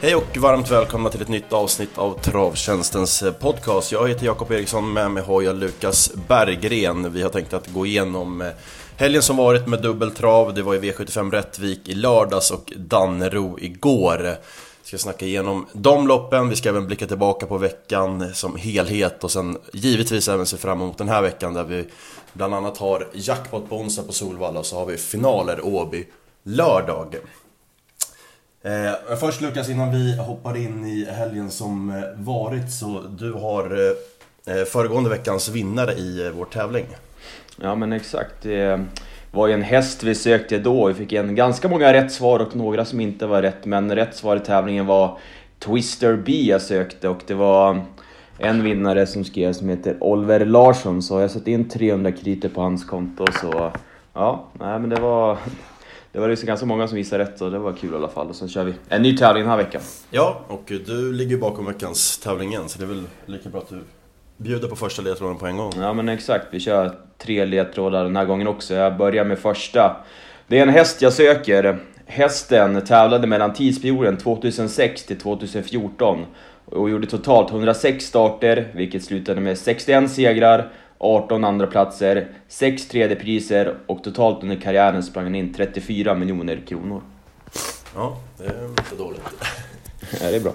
Hej och varmt välkomna till ett nytt avsnitt av Travtjänstens eh, podcast. Jag heter Jakob Eriksson, med mig har jag Lukas Berggren. Vi har tänkt att gå igenom eh, helgen som varit med dubbeltrav. Det var ju V75 Rättvik i lördags och Dannero igår. Vi ska snacka igenom de loppen, vi ska även blicka tillbaka på veckan som helhet och sen givetvis även se fram emot den här veckan där vi bland annat har jackpot på onsdag på Solvalla och så har vi finaler Åby lördag. Eh, först Lukas, innan vi hoppar in i helgen som eh, varit så du har eh, eh, föregående veckans vinnare i eh, vår tävling. Ja men exakt. Det var ju en häst vi sökte då. Vi fick en ganska många rätt svar och några som inte var rätt. Men rätt svar i tävlingen var Twister B jag sökte och det var en vinnare som skrev som heter Oliver Larsson. Så jag satte in 300 kriter på hans konto så ja, nej men det var det var liksom ganska många som visade rätt och det var kul i alla fall. Och sen kör vi en ny tävling den här veckan. Ja, och du ligger bakom veckans tävling igen så det är väl lika bra att du bjuder på första ledtråden på en gång. Ja men exakt, vi kör tre ledtrådar den här gången också. Jag börjar med första. Det är en häst jag söker. Hästen tävlade mellan tidsperioden 2006 till 2014 och gjorde totalt 106 starter, vilket slutade med 61 segrar, 18 andra platser, 6 tredjepriser och totalt under karriären sprang han in 34 miljoner kronor. Ja, det är inte dåligt. Ja, det är bra.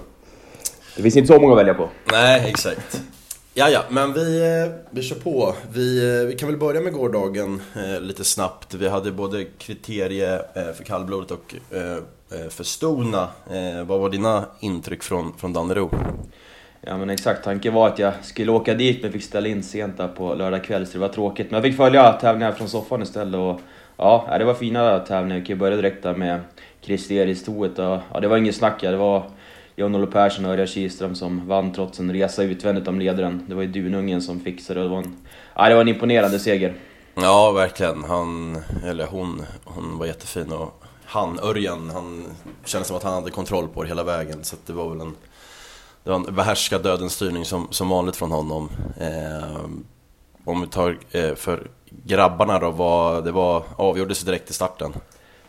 Det finns inte så många att välja på. Nej, exakt. Ja, ja, men vi, eh, vi kör på. Vi, eh, vi kan väl börja med gårdagen eh, lite snabbt. Vi hade både kriterie eh, för kallblodet och eh, eh, för stona. Vad var dina intryck från, från Dannero? Ja men exakt, tanken var att jag skulle åka dit men fick ställa in sent där på lördag kväll så det var tråkigt. Men jag fick följa tävlingar från soffan istället och ja, det var fina tävlingar. Vi kan börja direkt där med Kristeris-toet och ja, det var inget snack. Det var John-Olle Persson och Örjan Kihlström som vann trots en resa utvändigt om ledaren. Det var ju Dunungen som fixade det. Det var en, ja, det var en imponerande seger. Ja, verkligen. Han, eller hon, hon var jättefin och han, Örjan, han kändes som att han hade kontroll på det hela vägen. Så det var väl en, det var en behärskad dödens styrning som, som vanligt från honom. Eh, om vi tar eh, för grabbarna då, vad, det var, avgjordes direkt i starten.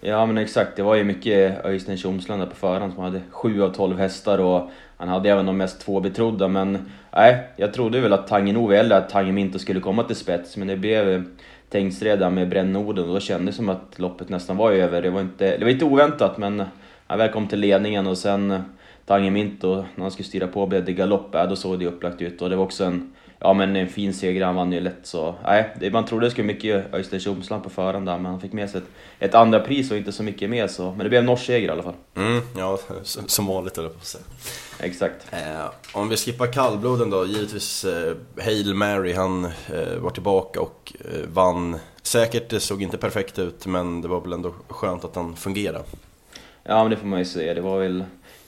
Ja men exakt, det var ju mycket Öystein Tjomsland där på förhand som hade 7 av 12 hästar och han hade även de mest två betrodda men nej, jag trodde väl att Tangen Ove eller att Tangen inte skulle komma till spets men det blev eh, Tengsreda med Brännorden och då kändes det som att loppet nästan var över. Det var inte, det var inte oväntat men han väl kom till ledningen och sen Tangen Minto, när han skulle styra på blev det galopp, då såg det upplagt ut och det var också en Ja men en fin seger, han vann ju lätt så... Nej, det, man trodde det skulle mycket Öystein Tjomsland på förhand där, men han fick med sig ett, ett andra pris och inte så mycket mer så... Men det blev en norsk seger i alla fall. Mm, ja, som vanligt eller på att säga. Exakt. Eh, om vi skippar kallbloden då, givetvis eh, Hail Mary, han eh, var tillbaka och eh, vann. Säkert, det såg inte perfekt ut, men det var väl ändå skönt att han fungerade. Ja men det får man ju säga, det var väl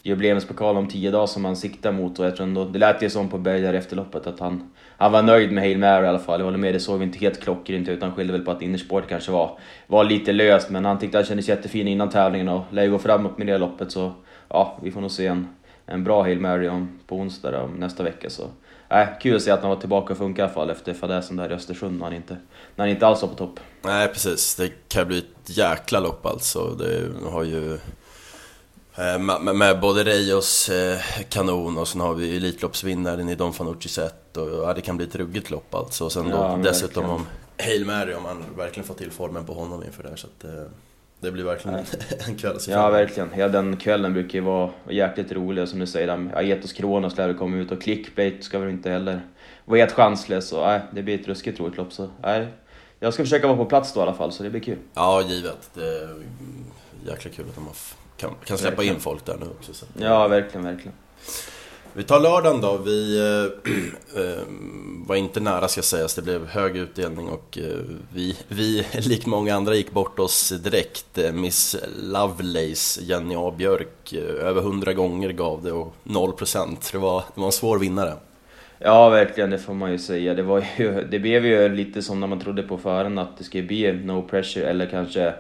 jubileumspokal om tio dagar som han siktar mot och jag tror ändå, det lät ju som på Bergar efter loppet att han, han var nöjd med Hail Mary i alla fall. Jag håller med, det såg vi inte helt klockrent ut. Han skyllde väl på att innersport kanske var, var lite löst men han tyckte han kändes jättefin innan tävlingen och lär gå framåt med det loppet så ja, vi får nog se en, en bra Hail Mary om, på onsdag då, nästa vecka så Nej, kul att se att han var tillbaka och funkar i alla fall efter fadäsen där i Östersund när han inte, när han inte alls var på topp. Nej precis, det kan bli ett jäkla lopp alltså. Det har ju med, med, både Reios eh, kanon och sen har vi Elitloppsvinnaren i Don Fanucci set och ja, det kan bli ett ruggigt lopp alltså. Och sen ja, då dessutom om Hail Mary om man verkligen får till formen på honom inför det här så att eh, det blir verkligen en kväll Ja verkligen, hela den kvällen brukar ju vara jäkligt rolig som du säger. Aetos Kronos lär komma ut och clickbait ska väl inte heller vara helt chanslös och nej, det blir ett ruskigt roligt lopp så nej. Jag ska försöka vara på plats då i alla fall så det blir kul. Ja givet, det är jäkla kul att de har kan, kan släppa verkligen. in folk där nu också. Så. Ja, verkligen, verkligen. Vi tar lördagen då. Vi äh, var inte nära ska sägas. Det blev hög utdelning och äh, vi, vi, likt många andra, gick bort oss direkt. Miss Lovelace, Jenny A Björk, över 100 gånger gav det och 0%. Det var, det var en svår vinnare. Ja, verkligen, det får man ju säga. Det, var ju, det blev ju lite som när man trodde på förhand att det skulle bli no pressure eller kanske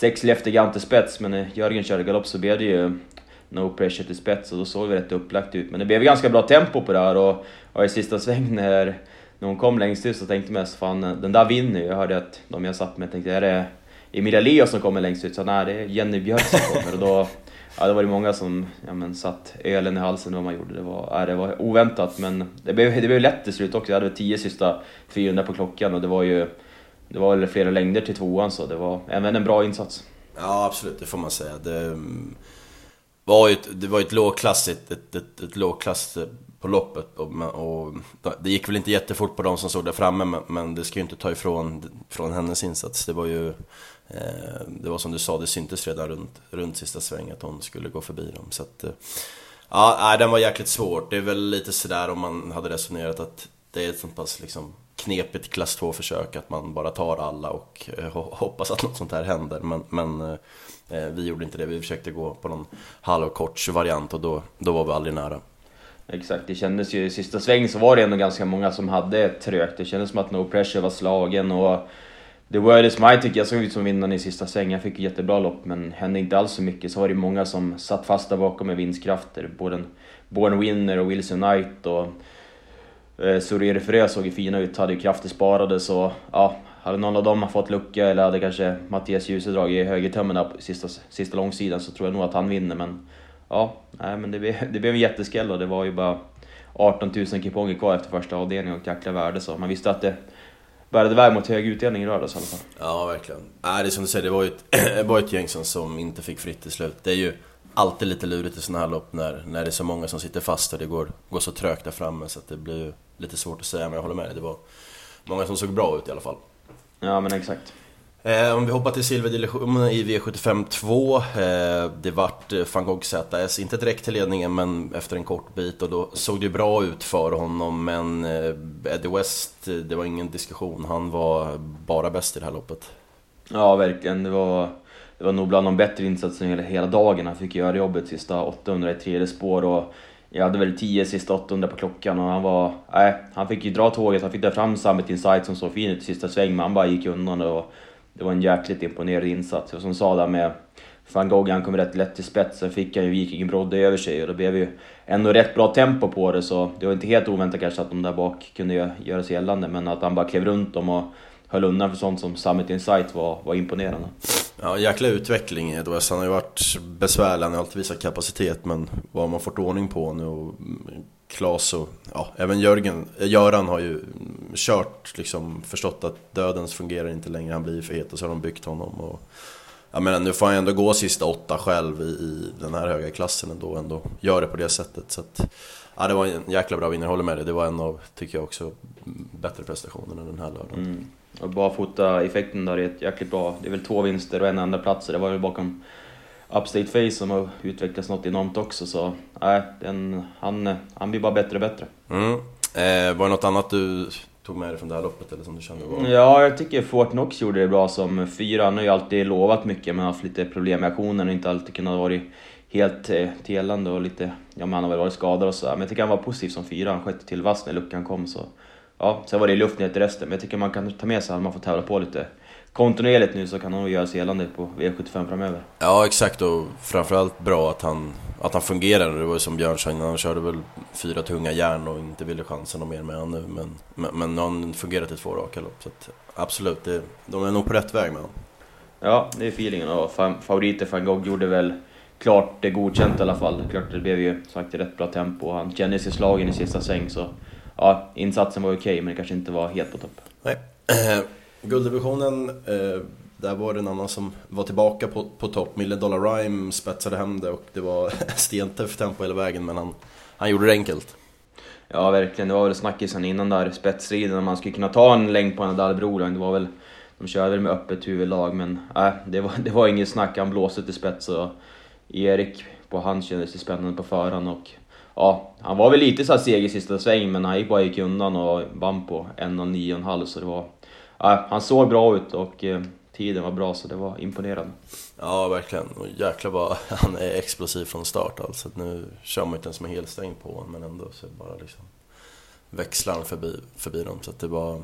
sex Leftegant till spets, men när Jörgen körde galopp så blev det ju no pressure till spets och då såg det rätt upplagt ut. Men det blev ganska bra tempo på det här och, och i sista sväng när, när hon kom längst ut så tänkte jag mest fan den där vinner Jag hörde att de jag satt med tänkte är det Emilia Leo som kommer längst ut? Så nej, det är Jenny Björk som kommer och då ja, det var det många som ja, men, satt ölen i halsen vad man gjorde. Det var, ja, det var oväntat men det blev, det blev lätt till slut också. Jag hade tio sista 400 på klockan och det var ju det var väl flera längder till tvåan så det var även en bra insats. Ja absolut, det får man säga. Det mm, var ju ett, det var ett lågklassigt, ett, ett, ett lågklass på loppet och, och, det gick väl inte jättefort på de som stod där framme men, men det ska ju inte ta ifrån från hennes insats. Det var ju, eh, det var som du sa, det syntes redan runt, runt sista svängen att hon skulle gå förbi dem. Så att, eh, ja, den var jäkligt svårt. Det är väl lite sådär om man hade resonerat att det är ett sånt pass liksom knepigt klass 2-försök att man bara tar alla och eh, hoppas att något sånt här händer. Men, men eh, eh, vi gjorde inte det, vi försökte gå på någon halvkorts variant och då, då var vi aldrig nära. Exakt, det kändes ju i sista sväng så var det ändå ganska många som hade trögt. Det kändes som att No Pressure var slagen och The world Is My tycker jag såg ut som vinnaren i sista sväng. Jag fick ett jättebra lopp men hände inte alls så mycket. Så var det många som satt fast där bakom med vinstkrafter. Både Born Winner och Wilson Knight och Eh, Suriri Frö såg ju fina ut, hade ju krafter sparade så ja, hade någon av dem fått lucka eller hade kanske Mattias Djuse dragit högertömmen där på sista, sista långsidan så tror jag nog att han vinner men ja, nej, men det blev, det blev en jätteskräll och det var ju bara 18 000 kuponger kvar efter första avdelningen och ett jäkla värde så man visste att det bärde iväg mot hög utdelning i lördags i alla fall. Ja, verkligen. Nej, det är som du säger, det var ju ett, var ett gäng som, som inte fick fritt till slut. Det är ju alltid lite lurigt i sådana här lopp när, när det är så många som sitter fast och det går, går så trögt där framme så att det blir lite svårt att säga, men jag håller med dig. Det var många som såg bra ut i alla fall. Ja, men exakt. Eh, om vi hoppar till silverdivisionen i V75 2. Eh, det vart eh, van Gogh ZS, inte direkt till ledningen men efter en kort bit och då såg det bra ut för honom men eh, Eddie West, eh, det var ingen diskussion. Han var bara bäst i det här loppet. Ja, verkligen. Det var, det var nog bland de bättre insatserna hela, hela dagen. Han fick göra jobbet sista 800 i tredje spår och jag hade väl 10 sista 800 på klockan och han var... Nej, han fick ju dra tåget. Han fick dra fram Summit Insight som såg fin ut i sista sväng men han bara gick undan och det var en jäkligt imponerande insats. Och som sa där med van Gogh, han kom rätt lätt till spets, sen fick han ju Viking Brodde över sig och det blev ju ändå rätt bra tempo på det så det var inte helt oväntat kanske att de där bak kunde göra sig gällande men att han bara klev runt dem och höll undan för sånt som Summit Insight var, var imponerande. Ja, jäkla utveckling i. Han har ju varit besvärlig, han har alltid visat kapacitet men vad har man fått ordning på nu och Klas och ja, även Jörgen, Göran har ju kört, liksom förstått att dödens fungerar inte längre, han blir för het och så har de byggt honom. Och, jag menar, nu får han ändå gå sista åtta själv i, i den här höga klassen ändå, ändå gör det på det sättet. Så att, ja, det var en jäkla bra vinnare, håller med dig. Det var en av, tycker jag också, bättre prestationer än den här lördagen. Mm. Och barfota-effekten där är ett jäkligt bra, det är väl två vinster och en andra plats det var väl bakom Upstate Face som har utvecklats något enormt också så nej, den, han, han blir bara bättre och bättre. Mm. Eh, var det något annat du tog med dig från det här loppet eller som du kände var... Ja, jag tycker Fort Knox gjorde det bra som fyra. Han har ju alltid lovat mycket men haft lite problem med aktionen och inte alltid kunnat vara helt eh, telande och lite... Ja, men han har väl varit skadad och så men jag tycker han var positiv som fyra. Han sköt till vass när luckan kom så... Ja, sen var det luften i resten men jag tycker man kan ta med sig att man får tävla på lite kontinuerligt nu så kan han nog göra sig gällande på V75 framöver. Ja exakt och framförallt bra att han, att han fungerar. Det var ju som Björn sa innan, han körde väl fyra tunga järn och inte ville chansen och mer med han nu. Men, men, men han fungerat i två raka lopp. Så att, absolut, det, de är nog på rätt väg med honom. Ja, det är feelingen och favoriter van Gogh gjorde väl klart det godkänt i alla fall. Klart det blev ju sagt rätt bra tempo. Han kände sig slagen i sista sväng så ja, insatsen var okej okay, men det kanske inte var helt på topp. Nej. Gulddivisionen, eh, där var det en annan som var tillbaka på, på topp. Million Dollar Rhyme spetsade hem det och det var stentufft tempo hela vägen men han, han gjorde det enkelt. Ja verkligen, det var väl snackisen innan där spetsstriden om man skulle kunna ta en längd på Nadal-brodern. Det var väl, de körde väl med öppet huvudlag men äh, det, var, det var inget snack, han blåste till spets och Erik på han kändes det spännande på förhand och ja, han var väl lite så seg i sista sväng men han gick bara gick undan och vann på 1.09,5 så det var ja, han såg bra ut och eh, tiden var bra så det var imponerande. Ja, verkligen. Och jäklar vad han är explosiv från start alltså. Nu kör man inte ens med helstängd på honom men ändå så bara liksom växlar han förbi, förbi dem. Så det var...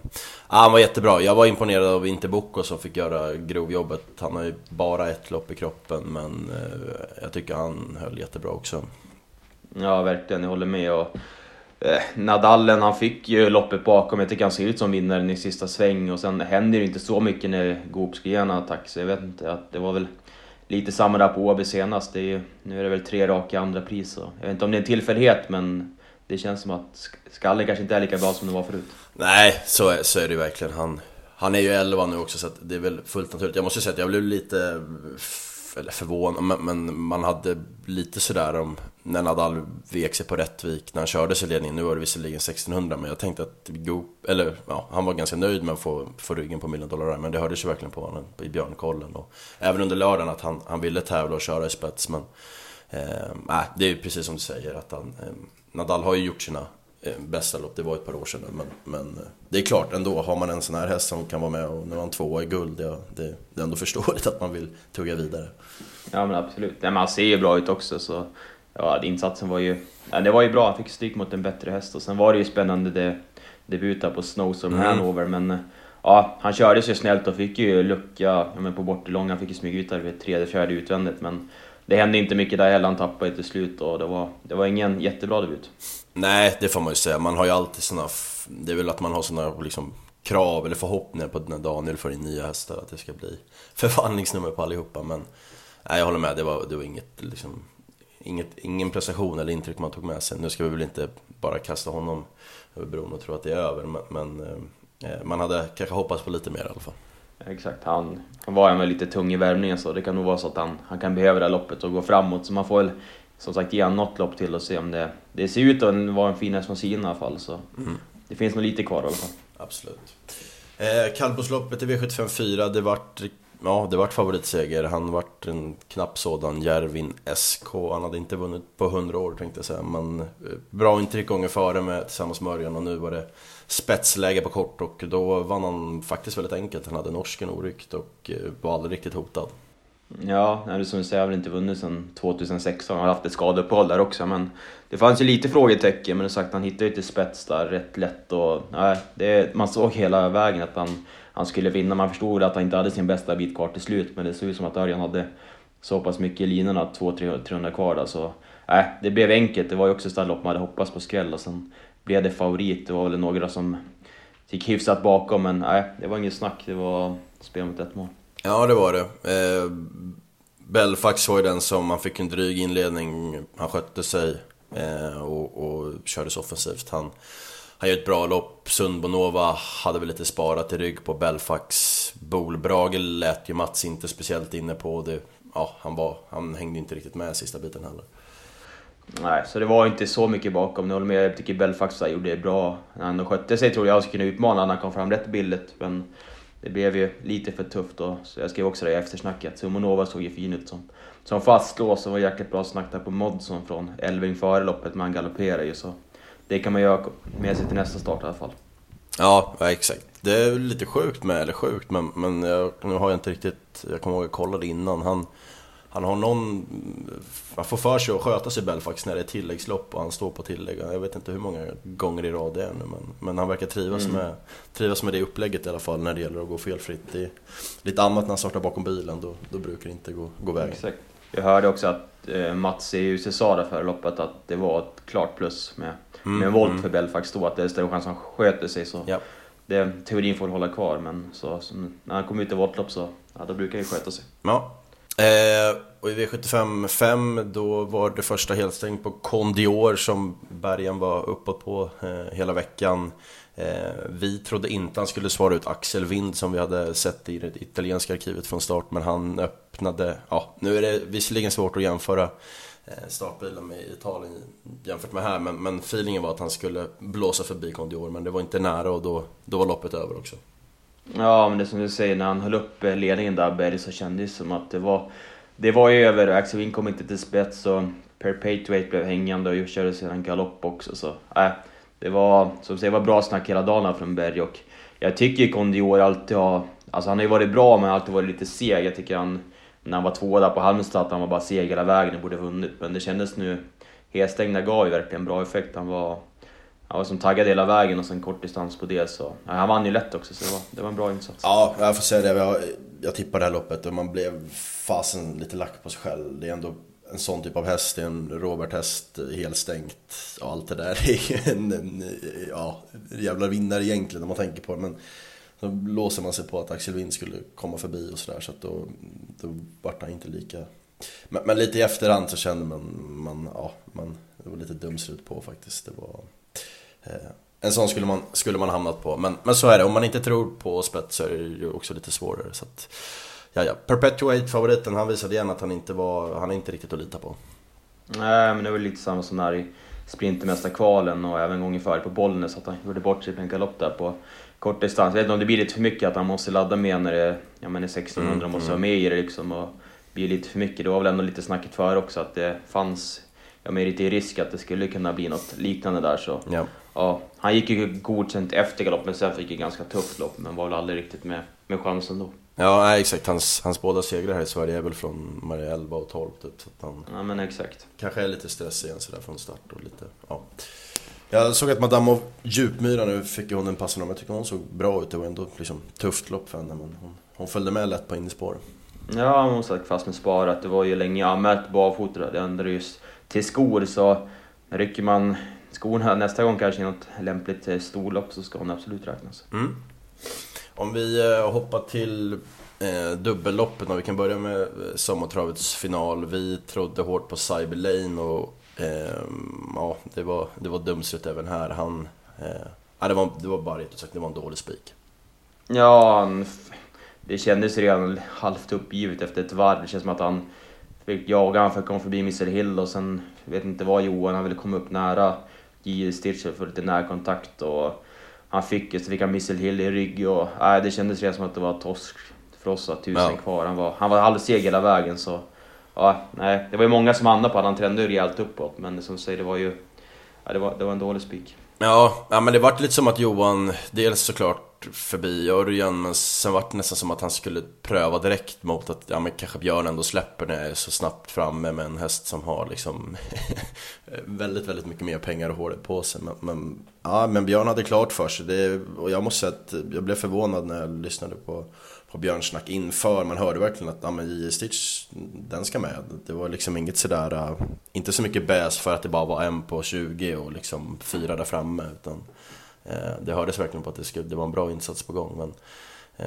Ja, han var jättebra. Jag var imponerad av Interboko som fick göra grovjobbet. Han har ju bara ett lopp i kroppen men eh, jag tycker han höll jättebra också. Ja, verkligen. Jag håller med. Och eh, Nadalen, han fick ju loppet bakom. Jag tycker han ser ut som vinnaren i sista sväng och sen händer det inte så mycket när Goop ska ge en attack. Så jag vet inte, att det var väl lite samma där på Åby senast. Det är ju, nu är det väl tre raka andra pris. Jag vet inte om det är en tillfällighet men det känns som att skallen kanske inte är lika bra som det var förut. Nej, så är, så är det ju verkligen. Han, han är ju 11 nu också så det är väl fullt naturligt. Jag måste säga att jag blev lite eller förvånad, men, men, man hade lite sådär om när Nadal vek sig på Rättvik när han körde sig ledningen. Nu var det visserligen 1600 men jag tänkte att Goop, eller ja, han var ganska nöjd med att få, få ryggen på Million Dollar Men det hördes ju verkligen på honom i Björnkollen och även under lördagen att han, han ville tävla och köra i spets. Men eh, det är ju precis som du säger att han, eh, Nadal har ju gjort sina Eh, bästa lopp, det var ett par år sedan men, men eh, det är klart ändå, har man en sån här häst som kan vara med och nu har han tvåa i guld, ja, det, det är ändå förståeligt att man vill tugga vidare. Ja men absolut, ja, men han ser ju bra ut också så ja, insatsen var ju, ja, det var ju bra, han fick stryk mot en bättre häst och sen var det ju spännande det, debut på Snowstorm mm. Hanover men eh, ja, han körde sig snällt och fick ju lucka ja, men på bortelång, han fick ju smyga ut där vid tredje, fjärde utvändigt men det hände inte mycket där heller, han tappade till slut och det var, det var ingen jättebra debut. Nej, det får man ju säga. Man har ju alltid såna... Det är väl att man har såna liksom krav eller förhoppningar på när Daniel får in nya hästar att det ska bli förvandlingsnummer på allihopa. Men nej, jag håller med. Det var, det var inget, liksom, inget, ingen prestation eller intryck man tog med sig. Nu ska vi väl inte bara kasta honom över bron och tro att det är över. Men, men eh, man hade kanske hoppats på lite mer i alla fall. Exakt, han, han var ju lite tung i värmningen så det kan nog vara så att han, han kan behöva det här loppet och gå framåt. Så man får väl som sagt ge honom något lopp till och se om det... Det ser ut att vara en fin häst från sina i alla fall så mm. det finns nog lite kvar i alla fall. Absolut. Eh, Kallbosloppet i V75 4, det vart, ja, det vart favoritseger. Han vart en knapp sådan, Järvin SK. Han hade inte vunnit på 100 år tänkte jag säga. Men eh, bra intryck gånger före med tillsammans med Örjan och nu var det spetsläge på kort och då vann han faktiskt väldigt enkelt. Han hade norsken oryckt och eh, var aldrig riktigt hotad. Ja, det som du säger, jag har väl inte vunnit sedan 2016. Han har haft ett skadeuppehåll där också, men det fanns ju lite frågetecken. Men som sagt, han hittade ju till spets där rätt lätt och nej, det, man såg hela vägen att han, han skulle vinna. Man förstod att han inte hade sin bästa bit kvar till slut, men det såg ut som att Örjan hade så pass mycket i linorna, 200-300 kvar där, så nej, det blev enkelt. Det var ju också ett lopp man hade hoppats på skräll och sen blev det favorit. Det var väl några som gick hyfsat bakom, men nej, det var inget snack. Det var spel mot ett mål. Ja, det var det. Eh, Belfax var ju den som, man fick en dryg inledning, han skötte sig eh, och, och kördes offensivt. Han, han gör ett bra lopp. Sundbonova hade väl lite sparat i rygg på Belfax. Bolbrage lät ju Mats inte speciellt inne på. Det, ja, han, var, han hängde inte riktigt med sista biten heller. Nej, så det var inte så mycket bakom. Jag håller med, jag tycker Belfax gjorde det bra. När han skötte sig tror jag skulle kunna utmana när han kom fram rätt billigt. Men det blev ju lite för tufft då, så jag skrev också det i eftersnacket. Sumonova såg ju fin ut som, som fastlås och var jäkligt bra snack där på Modson från Elving före loppet, men han galopperade ju så det kan man göra med sig till nästa start i alla fall. Ja, exakt. Det är lite sjukt med, eller sjukt, men, men jag, nu har jag inte riktigt, jag kommer ihåg att jag kollade innan. Han, han har någon... Han får för sig att sköta sig Belfax när det är tilläggslopp och han står på tillägg. Jag vet inte hur många gånger i rad det är nu men, men han verkar trivas, mm. med, trivas med det upplägget i alla fall när det gäller att gå felfritt. Det är lite annat när han startar bakom bilen, då, då brukar det inte gå, gå vägen. Exakt. Jag hörde också att eh, Mats i UC sa där före loppet att det var ett klart plus med, mm. med en volt mm. för Belfax då, att det är större chans att han sköter sig. Så ja. det, teorin får hålla kvar men så, så, när han kommer ut i voltlopp så ja, då brukar han ju sköta sig. Ja, Eh, och i V75 5 då var det första helstäng på Condior som bergen var uppåt på eh, hela veckan. Eh, vi trodde inte han skulle svara ut Axel Wind som vi hade sett i det italienska arkivet från start men han öppnade, ja nu är det visserligen svårt att jämföra Eh, startbilen med Italien jämfört med här men, men feelingen var att han skulle blåsa förbi Kondior, men det var inte nära och då, då var loppet över också. Ja, men det är som du säger, när han höll upp eh, ledningen där, Berg, så kändes det som att det var... Det var ju över, Axel Wing kom inte till spets och Perpetuate blev hängande och körde sedan galopp också. Så, äh, det var, som du säger, var bra snack hela dagen från Berg och jag tycker Kondior alltid har... Alltså han har ju varit bra men alltid varit lite seg. Jag tycker han, när han var två där på Halmstad, att han var bara seg hela vägen och borde vunnit. Men det kändes nu... Helstängda gav ju verkligen bra effekt. Han var han var som taggad hela vägen och sen kort distans på det så... Ja, han vann ju lätt också så det var, det var en bra insats. Ja, jag får säga det. Jag, jag tippade det här loppet och man blev fasen lite lack på sig själv. Det är ändå en sån typ av häst, det är en Robert-häst, helstängt och allt det där. Det är ju en, en ja, jävla vinnare egentligen om man tänker på det. Men så låser man sig på att Axel Wind skulle komma förbi och sådär så att då, då vart han inte lika men, men, lite i efterhand så kände man, man, ja, man det var lite dumslut på faktiskt. Det var, eh, en sån skulle man, skulle man hamnat på. Men, men så är det, om man inte tror på spets så är det ju också lite svårare. Så att, ja, ja. Perpetuate-favoriten, han visade igen att han inte var, han är inte riktigt att lita på. Nej, men det var lite samma som där i Sprintermästarkvalen och även gången före på Bollnäs, att han gjorde bort sig på en galopp där på kort distans. Jag vet inte om det blir lite för mycket att han måste ladda med när det ja, men är 1600 mm, måste mm. vara med i det liksom. Och blir lite för mycket. Det var väl ändå lite snacket för också att det fanns ja, men lite risk att det skulle kunna bli något liknande där. Så, ja. Ja, han gick ju godkänt efter galoppen, sen fick ett ganska tufft lopp men var väl aldrig riktigt med, med chansen då. Ja, nej, exakt. Hans, hans båda segrar här i Sverige är väl från Maria 11 och 12 typ. Så att han ja, men exakt. Kanske är lite stressig igen sådär från start och lite, ja. Jag såg att Madame av Djupmyra nu fick hon en passning om. Jag tycker hon såg bra ut. Det var ändå liksom tufft lopp för henne men hon, hon följde med lätt på innerspår. Ja, hon satt fast med sparat. Det var ju länge anmält barfota. Det ändrade just till skor så rycker man skorna nästa gång kanske i något lämpligt eh, storlopp så ska hon absolut räknas. Mm. Om vi eh, hoppar till eh, dubbelloppen och vi kan börja med eh, sommartravets final. Vi trodde hårt på Cyber Lane och ja, det var, det var dumsigt även här. Han, eh, ja, det var, det var bara sagt, det var en dålig spik. Ja, det kändes redan halvt uppgivet efter ett varv. Det känns som att han fick jaga, han fick komma förbi Mr Hill och sen, vet inte vad Johan, han ville komma upp nära J. Stircher för lite närkontakt och han fick, så fick han Mr Hill i rygg och nej, det kändes redan som att det var torsk för oss, att tusen ja. kvar. Han var, han var halvseg hela vägen så ja, nej, det var ju många som handlade på att han trendade rejält uppåt men som säger, det var ju, ja, det var, det var en dålig spik. Ja, ja, men det vart lite som att Johan, dels såklart förbi Örjan, men sen vart det nästan som att han skulle pröva direkt mot att, ja men kanske Björn ändå släpper när jag är så snabbt framme med en häst som har liksom väldigt, väldigt mycket mer pengar och håret på sig. Men, men, ja, men Björn hade klart för sig, det, och jag måste säga att jag blev förvånad när jag lyssnade på på Björnsnack inför. Man hörde verkligen att ja, men J.J. Stitch, den ska med. Det var liksom inget sådär, uh, inte så mycket bäs för att det bara var en på 20 och liksom fyra där framme. Utan uh, det hördes verkligen på att det, skulle, det var en bra insats på gång. Men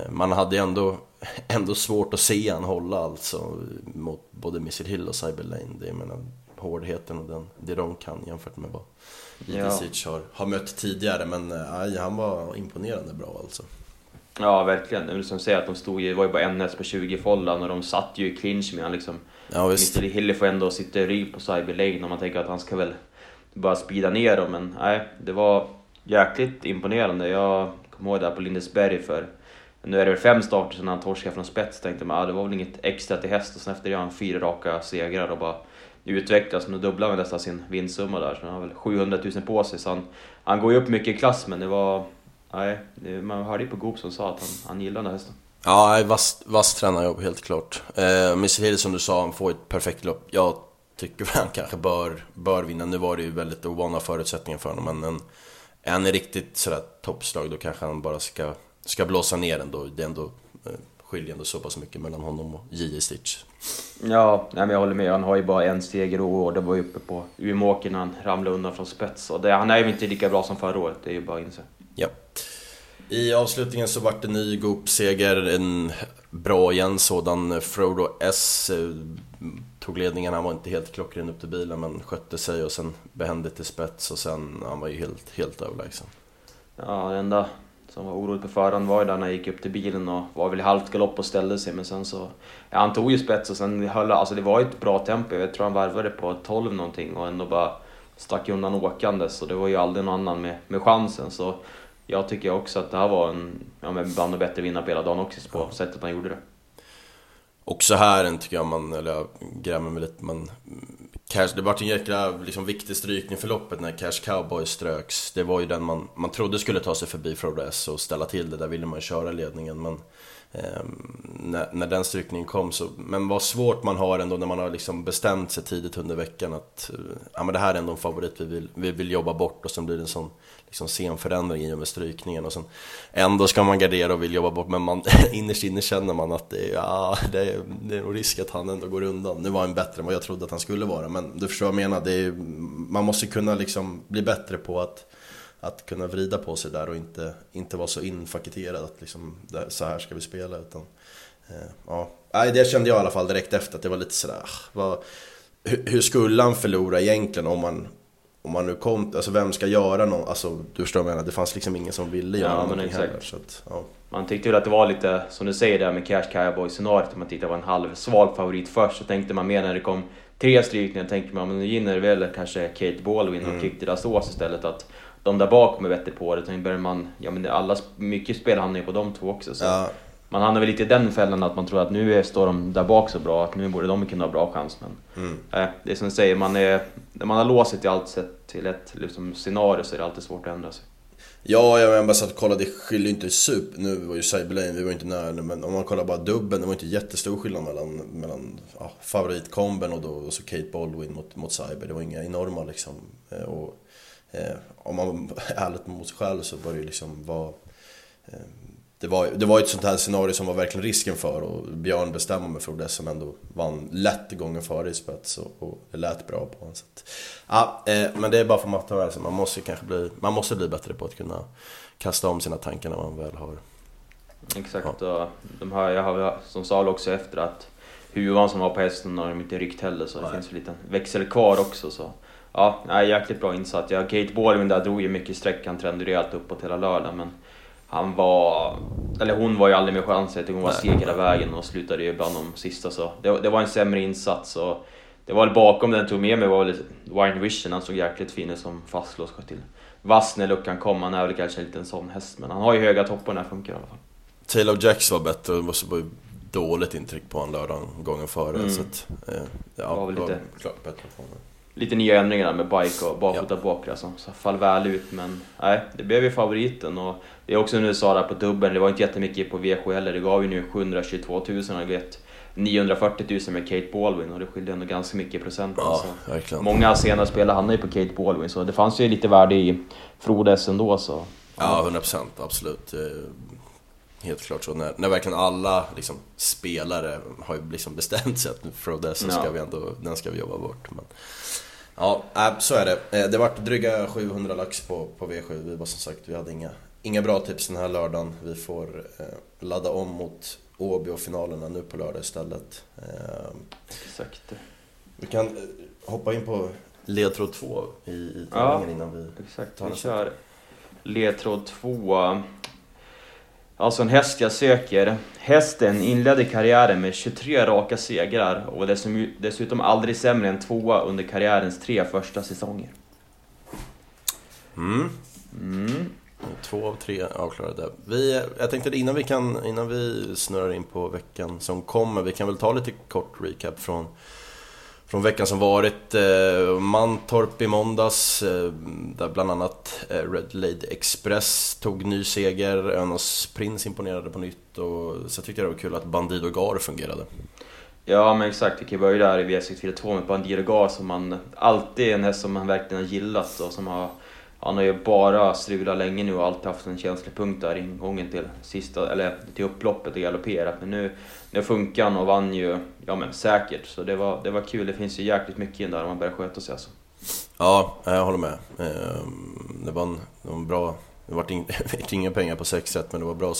uh, man hade ändå, ändå svårt att se han hålla alltså mot både Missile Hill och Cyber Lane. Det, jag menar, hårdheten och den, det de kan jämfört med vad J.J. Stitch har, har mött tidigare. Men uh, han var imponerande bra alltså. Ja, verkligen. Det är som säger att de stod det var ju bara en häst på 20 follan och de satt ju i clinch med honom liksom. Ja, visst. Mr Hilly får ändå sitta i rygg på Cyber Lane och man tänker att han ska väl bara speeda ner dem, men nej, det var jäkligt imponerande. Jag kommer ihåg det här på Lindesberg för nu är det väl fem starter sedan han torskade från spets, tänkte man, ah, det var väl inget extra till häst och sen efter det har han fyra raka segrar och bara utvecklas. Nu dubblar han nästan sin vinstsumma där, så han har väl 700 000 på sig. Så han, han går ju upp mycket i klass, men det var Nej, man hörde ju på Goop som sa att han, han gillade den här hästen. Ja, vass, vass tränarjobb helt klart. Eh, Mr Hill som du sa, han får ett perfekt lopp. Jag tycker han kanske bör, bör vinna. Nu var det ju väldigt ovana förutsättningar för honom, men en, han riktigt sådär toppslag då kanske han bara ska, ska blåsa ner ändå. Det är ändå eh, skiljer ändå så pass mycket mellan honom och J.J. Stitch. Ja, nej, men jag håller med. Han har ju bara en seger och det var ju uppe på Umeåker när han ramlade undan från spets. Och det, han är ju inte lika bra som förra året, det är ju bara att inse. Ja. I avslutningen så vart det ny Goop-seger, en bra igen sådan. Frodo S eh, tog ledningen, han var inte helt klockren upp till bilen men skötte sig och sen behändigt till spets och sen, han var ju helt, helt överlägsen. Ja, det enda som var oroligt på förhand var ju där när han gick upp till bilen och var väl i halvt galopp och ställde sig men sen så... Ja, han tog ju spets och sen höll alltså det var ju ett bra tempo. Jag tror han varvade på 12 någonting och ändå bara stack undan åkandes Och det var ju aldrig någon annan med, med chansen så jag tycker också att det här var en ja, men bland de bättre vinnare på hela dagen också på sättet han gjorde det. Också här en tycker jag man, eller jag grämer mig lite, men Cash, det var en jäkla liksom, viktig strykning för loppet när Cash Cowboy ströks. Det var ju den man, man trodde skulle ta sig förbi Frodo S och ställa till det, där ville man ju köra ledningen men eh, när, när den strykningen kom så, men vad svårt man har ändå när man har liksom bestämt sig tidigt under veckan att ja, men det här är ändå en favorit vi vill, vi vill jobba bort och sen blir det en sån liksom scenförändring i och med strykningen och sen ändå ska man gardera och vill jobba bort men man, innerst inne känner man att det är, ja, det är, det är nog risk att han ändå går undan. Nu var han bättre än vad jag trodde att han skulle vara men du förstår vad jag menar, det är, man måste kunna liksom bli bättre på att att kunna vrida på sig där och inte, inte vara så infaketerad att liksom, så här ska vi spela. Utan, eh, ja. Det kände jag i alla fall direkt efter, att det var lite sådär, ah, vad, hur, hur skulle han förlora egentligen om man om man nu kom, alltså vem ska göra något? Alltså du förstår vad jag menar, det fanns liksom ingen som ville göra ja, någonting exakt. heller. Så att, ja. Man tyckte väl att det var lite, som du säger där med Cash Cowboy scenariot, man tyckte det var en halv svag favorit först. Så tänkte man mer när det kom tre strykningar, tänkte man men nu ginner väl kanske Kate Baldwin och mm. Kikti Dassos istället. Att de där bakom är bättre på det. Sen börjar man, ja men alla, mycket spel hamnar ju på de två också. Så. Ja. Man hamnar väl lite i den fällan att man tror att nu står de där bak så bra, att nu borde de kunna ha bra chans. Men mm. äh, det är som du säger, man är, när man har låst sig till allt sett till ett liksom, scenario så är det alltid svårt att ändra sig. Ja, jag bara satt och kollade, det skiljer inte super... Nu var ju Cyberlane, vi var inte nära men om man kollar bara dubben, det var inte jättestor skillnad mellan, mellan ja, favoritkomben och, då, och så Kate Baldwin mot, mot Cyber. Det var inga enorma liksom. Eh, och, eh, om man är ärligt mot sig själv så bör det ju liksom vara... Eh, det var, det var ett sånt här scenario som var verkligen risken för och Björn bestämde mig för det som ändå vann lätt gången före i spets och, och det lät bra på honom. Så att, ja, eh, men det är bara för att ta man måste kanske bli, man måste bli bättre på att kunna kasta om sina tankar när man väl har... Exakt, ja. och de här, jag har som sa också efter att huvan som var på hästen har de inte ryckt heller så det Nej. finns en liten växel kvar också. Så. Ja, nej, jäkligt bra insatt. Ja, Kate Baldwin där drog ju mycket streck, han trendade rejält uppåt hela lördagen men han var, eller hon var ju aldrig med chans, jag tycker hon var seg hela vägen och slutade ju bland de sista så det, det var en sämre insats och det var väl bakom den tog med mig var väl Wine Vision, han såg jäkligt fin ut som fastlåst till. Vass när luckan kom, han är väl kanske en liten sån häst men han har ju höga toppar när det funkar i alla fall. Taylor Jacks var bättre, det måste vara dåligt intryck på honom lördagen gången före mm. så att, eh, ja, var väl lite... klart bättre på honom lite nya ändringar med bike och bakåt och bakre som så fall väl ut. Men nej, det blev ju favoriten och det är också nu sa där på dubbeln, det var inte jättemycket på V7 heller. Det gav ju nu 722 000 och vet 940 000 med Kate Baldwin och det skilde ändå ganska mycket i procent. Ja, verkligen. Många senare spelare hamnade ju på Kate Baldwin så det fanns ju lite värde i Frodes ändå så. Ja, 100 procent, absolut. Helt klart så. När, när verkligen alla liksom, spelare har ju liksom bestämt sig att Frodes ja. ska vi ändå, den ska vi jobba bort. Men... Ja, så är det. Eh, det vart dryga 700 lax på, på V7. Vi var som sagt, vi hade inga, inga bra tips den här lördagen. Vi får eh, ladda om mot Åby och finalerna nu på lördag istället. Eh, Exakt. Vi kan eh, hoppa in på ledtråd 2 i, i ja, innan vi exakt. tar Vi kör ledtråd 2. Alltså en häst jag söker. Hästen inledde karriären med 23 raka segrar och var dessutom aldrig sämre än tvåa under karriärens tre första säsonger. Mm. Mm. Två av tre avklarade. Vi, jag tänkte innan vi, kan, innan vi snurrar in på veckan som kommer, vi kan väl ta lite kort recap från från veckan som varit. Eh, Mantorp i måndags, eh, där bland annat eh, Red Lady Express tog ny seger. Önas Prins imponerade på nytt och så tyckte jag det var kul att Bandido Gar fungerade. Ja men exakt, vi kan börja där i V642 med Bandido Gar som man alltid är en häst som man verkligen har gillat och som har han har ju bara strulat länge nu och alltid haft en känslig punkt där ingången till, sista, eller till upploppet och galopperat. Men nu, nu funkar han och vann ju ja, men säkert. Så det var, det var kul. Det finns ju jäkligt mycket in där om man börjar sköta sig alltså. Ja, jag håller med. Ehm, det var en, det var en bra... Det var inga pengar på 6 rätt men det var bra,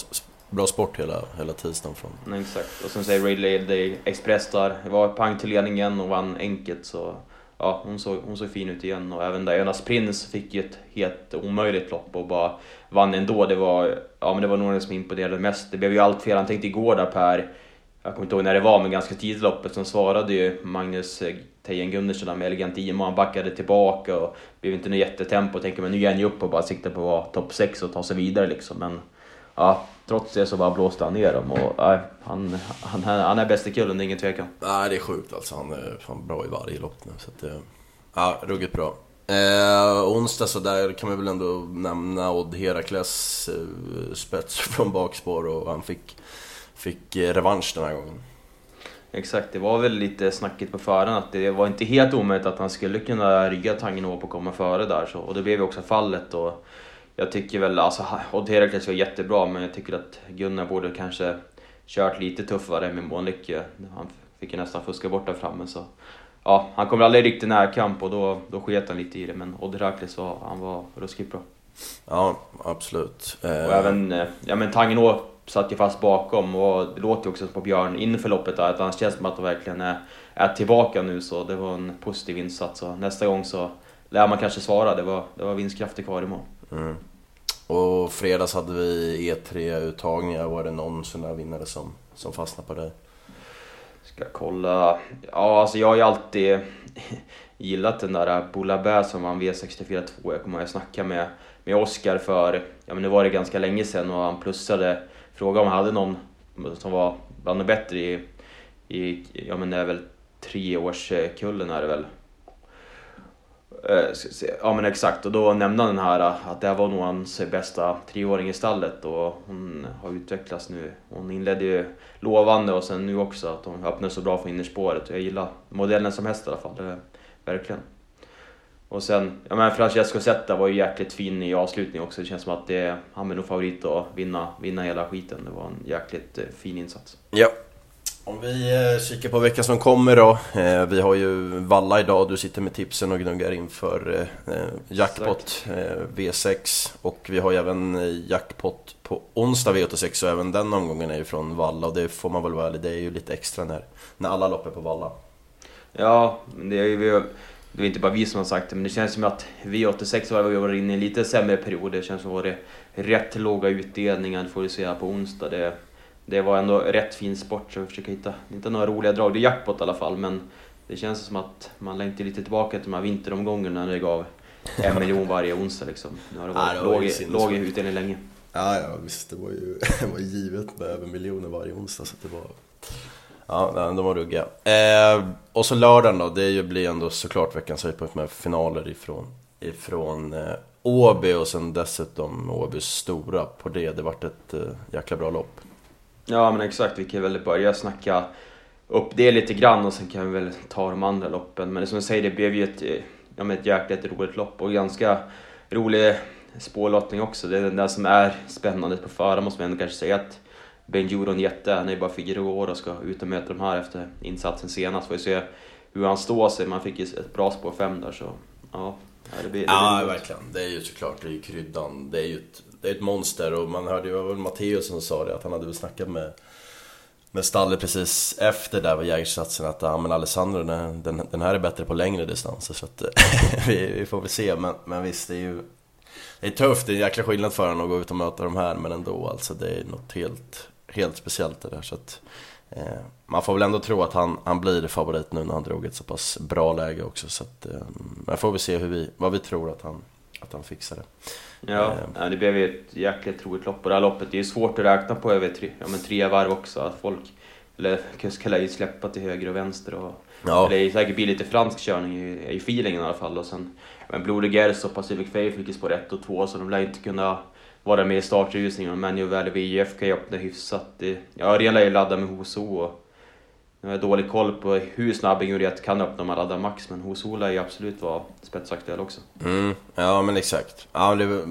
bra sport hela, hela tisdagen. Från. Nej, exakt. Och sen säger Ray Express där. Det var pang till ledningen och vann enkelt så ja, hon, såg, hon såg fin ut igen och även Dianas Prins fick ju ett helt omöjligt lopp och bara vann ändå. Det var, ja, men det var nog den som imponerade mest. Det blev ju allt fel. Han tänkte igår där Per, jag kommer inte ihåg när det var, men ganska tidigt i loppet, som svarade ju Magnus eh, Tejen Gundersen med elegant IMO. Han backade tillbaka och blev inte något jättetempo. Tänker man nu ger han ju upp och bara siktar på att vara topp 6 och ta sig vidare liksom. Men ja, trots det så bara blåste han ner dem och nej, han, han, han är bäst i kullen, det är ingen tvekan. Nej, det är sjukt alltså. Han är fan bra i varje lopp nu. Så att, ja, ruggigt bra. Eh, onsdag så där kan man väl ändå nämna Odd Herakles eh, spets från bakspår och han fick, fick eh, revansch den här gången. Exakt, det var väl lite snackigt på förhand att det var inte helt omöjligt att han skulle kunna rygga Tangenhop och komma före där så, och det blev ju också fallet. Och jag tycker väl, alltså Odd Herakles var jättebra men jag tycker att Gunnar borde kanske kört lite tuffare med Månlycke. Han fick ju nästan fuska bort där framme så. Ja, han kom aldrig riktigt närkamp och då, då sket han lite i det men Odd Herakles var, han var ruskigt bra. Ja, absolut. Och även, eh, ja men Tangenå satt ju fast bakom och det låter ju också på Björn inför loppet där, att han känns som att de verkligen är, är tillbaka nu så det var en positiv insats. Så nästa gång så lär man kanske svara, det var, det var vinstkrafter kvar i mål. Mm. Och fredags hade vi E3-uttagningar, var det någon sån där vinnare som, som fastnade på dig? Ska kolla, ja alltså jag har ju alltid gillat den där Boulabä som vann V64 2. Jag kommer ihåg att jag snackade med, med Oskar för, ja men nu var det ganska länge sedan och han plussade, frågade om han hade någon som var bland de bättre i, i, ja men det är väl treårskullen eh, är det väl. Eh, ja men exakt, och då nämnde han den här eh, att det här var nog hans bästa treåring i stallet och hon har utvecklats nu. Hon inledde ju lovande och sen nu också att hon öppnade så bra för innerspåret. Jag gillar modellen som häst i alla fall, det, verkligen. Och sen, ja men Francesco Zetta var ju jäkligt fin i avslutningen också. Det känns som att det, han är nog favorit att vinna, vinna hela skiten. Det var en jäkligt eh, fin insats. Ja, om vi eh, kikar på veckan som kommer då. Eh, vi har ju Valla idag, du sitter med tipsen och gnuggar inför eh, jackpot V6. Och vi har ju även jackpot på onsdag V86 och även den omgången är ju från Valla. Och det får man väl vara ärlig, det är ju lite extra när, när alla lopp är på Valla. Ja, det är ju det är inte bara vi som har sagt det, men det känns som att V86 har varit inne i en lite sämre period. Det känns som att det var rätt låga utdelningar, får vi se på onsdag. Det, det var ändå rätt fin sport så vi försöker hitta, inte några roliga drag, det är jackpot i alla fall men det känns som att man längtar lite tillbaka till de här vinteromgångarna när det gav en miljon varje onsdag liksom. Nu har det varit ja, låg, låg utdelning länge. Ja, ja visst, det var ju det var givet med över miljoner varje onsdag så det var... Ja, de var ruggiga. Eh, och så lördagen då, det blir ändå såklart veckans höjdpunkt med finaler ifrån, ifrån eh, Åby och sen dessutom Åbys stora på det. Det vart ett eh, jäkla bra lopp. Ja men exakt, vi kan väl börja snacka upp det lite grann och sen kan vi väl ta de andra loppen. Men som jag säger, det blev ju ett, ja, ett jäkligt roligt lopp och ganska rolig spårlottning också. Det är den där som är spännande på förhand måste man ändå kanske säga att Benjuron Jätte, han är ju bara fyra år och ska ut och möta de här efter insatsen senast. Får vi se hur han står sig. Man fick ju ett bra spår 5 där så ja. Det blir, det ja, verkligen. Det är ju såklart, det är ju kryddan. Det är ju ett det är ett monster och man hörde ju, det var väl Matteus som sa det, att han hade väl snackat med med stallet precis efter där var jägarsatsen att ja, men Alessandro den, den, den, här är bättre på längre distanser så att vi, vi, får väl se. Men, men visst det är ju Det är tufft, det är en jäkla skillnad för honom att gå ut och möta de här men ändå alltså det är något helt, helt speciellt det där så att eh, Man får väl ändå tro att han, han blir favorit nu när han drog ett så pass bra läge också så att eh, Men får vi se hur vi, vad vi tror att han, att han fixar det Ja, ja det blev ju ett jäkligt roligt lopp och det här loppet det är svårt att räkna på över tre, ja, men tre varv också. Att folk eller, ska ju släppa till höger och vänster. Och, ja. Det säkert blir lite fransk körning i, i feelingen i alla fall. Och sen, men Blodig Gers och Pacific Faith fick ju spår 1 och 2 så de lär inte kunna vara med i startrusningen. Men ju väl VIF kan ju öppna hyfsat. Det, ja, Örjan lär ju ladda med Hoso och nu har jag dålig koll på hur snabb Ingrid kan öppna om man laddar max, men hos Ola är ju absolut vara spetsaktuell också. Mm, ja men exakt. Ja, det är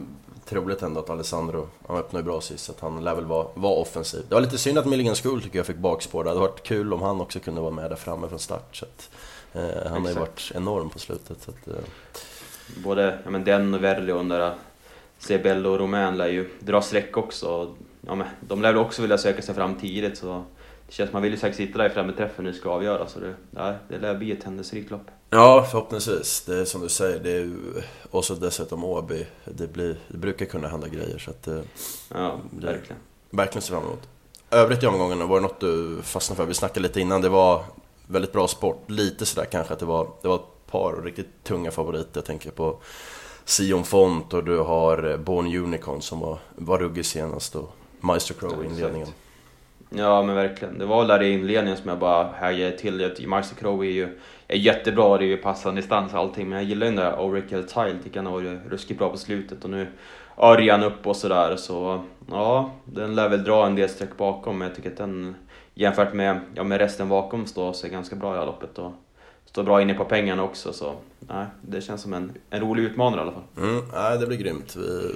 troligt ändå att Alessandro, han öppnade bra sist, så att han lär väl vara, vara offensiv. Det var lite synd att Milligan School tycker jag fick bakspår Det hade varit kul om han också kunde vara med där framme från start. Så att, eh, han exakt. har ju varit enorm på slutet. Så att, eh. Både ja, men den och Verli och den där Sebello och Romän lär ju dra streck också. Ja, men de lär väl också vilja söka sig fram tidigt så det känns man vill ju säkert sitta där i framme träffen när det ska avgöras. Så det, ja, det lär bli ett händelserikt lopp. Ja, förhoppningsvis. Det är som du säger, det är och så dessutom Åby. Det, blir, det brukar kunna hända grejer. Så att det, ja, verkligen. Verkligen ser fram emot. Övrigt i omgången, var det något du fastnade för? Vi snackade lite innan, det var väldigt bra sport. Lite sådär kanske att det var, det var ett par riktigt tunga favoriter. Jag tänker på Sion Font och du har Born Unicorn som var, var ruggig senast och Maestro Crow i inledningen. Exakt. Ja men verkligen. Det var där i inledningen som jag bara hajade till. Marcy Crowe är ju är jättebra, det är ju passande distans och allting. Men jag gillar ju den där Oracle Tile, tycker han har varit ruskigt bra på slutet. Och nu Örjan upp och sådär. Så ja, den lär väl dra en del streck bakom. Men jag tycker att den jämfört med, ja, med resten bakom står sig ganska bra i det här loppet. Och står bra inne på pengarna också. Så nej, det känns som en, en rolig utmanare i alla fall. Mm, nej, det blir grymt. Vi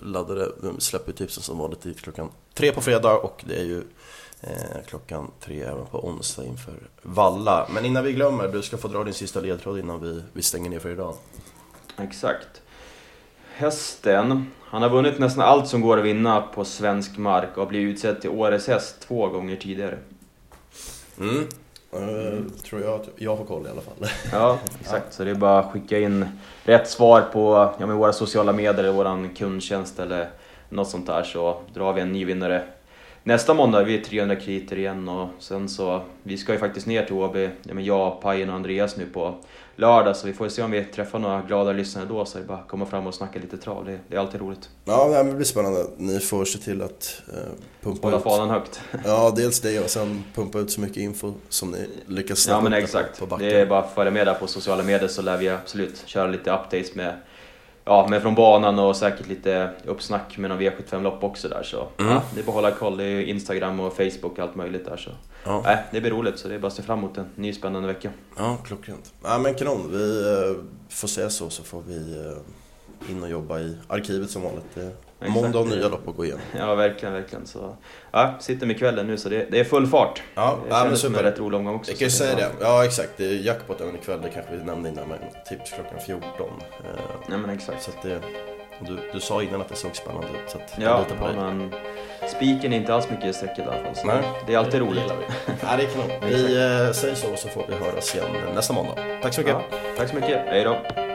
laddade, vi släpper tipsen som vanligt dit klockan tre på fredag och det är ju eh, klockan tre även på onsdag inför Valla. Men innan vi glömmer, du ska få dra din sista ledtråd innan vi, vi stänger ner för idag. Exakt. hästen. Han har vunnit nästan allt som går att vinna på svensk mark och blivit utsedd till Årets häst två gånger tidigare. Mm. Mm. tror jag att jag har koll i alla fall. Ja, exakt. Ja. Så det är bara att skicka in rätt svar på ja, med våra sociala medier vår kundtjänst eller något sånt där så drar vi en ny vinnare nästa måndag. Vi är 300 kriter igen och sen så, vi ska ju faktiskt ner till Åby, ja, jag, Pajen och Andreas nu på lördag så vi får se om vi träffar några glada lyssnare då så det är bara komma fram och snacka lite trav. Det, det är alltid roligt. Ja, det blir spännande. Ni får se till att eh, pumpa Hålla ut... fanan högt. Ja, dels det och sen pumpa ut så mycket info som ni lyckas snabbt Ja men exakt. Det är bara att följa med där på sociala medier så lär vi absolut köra lite updates med ja, men från banan och säkert lite uppsnack med någon V75-lopp också där så mm. ja, det är bara att hålla koll. Det är Instagram och Facebook och allt möjligt där så. Ja. Nej, det blir roligt så det är bara att se fram emot en ny spännande vecka. Ja, klockrent. Ja men kanon, vi uh, får se så så får vi uh, in och jobba i arkivet som vanligt. Det Exakt. Måndag och nya lopp att gå igenom. Ja, verkligen, verkligen. Så, ja, sitter med kvällen nu så det, det är full fart. Ja, det ja men super. som en rätt rolig omgång också. Jag kan ju säga det. Ja, exakt. Det är jackpot även ikväll, det kanske vi nämnde innan, men tips klockan 14. Ja, men exakt. Så det, du, du sa innan att det såg spännande ut, så att ja, jag på ja, men spiken är inte alls mycket i strecket i alla fall. Så Nej, det är alltid roligt. Det ja, det är kanon. Vi äh, säger så, så får vi höras igen nästa måndag. Tack så mycket. Ja, tack så mycket. Hej då.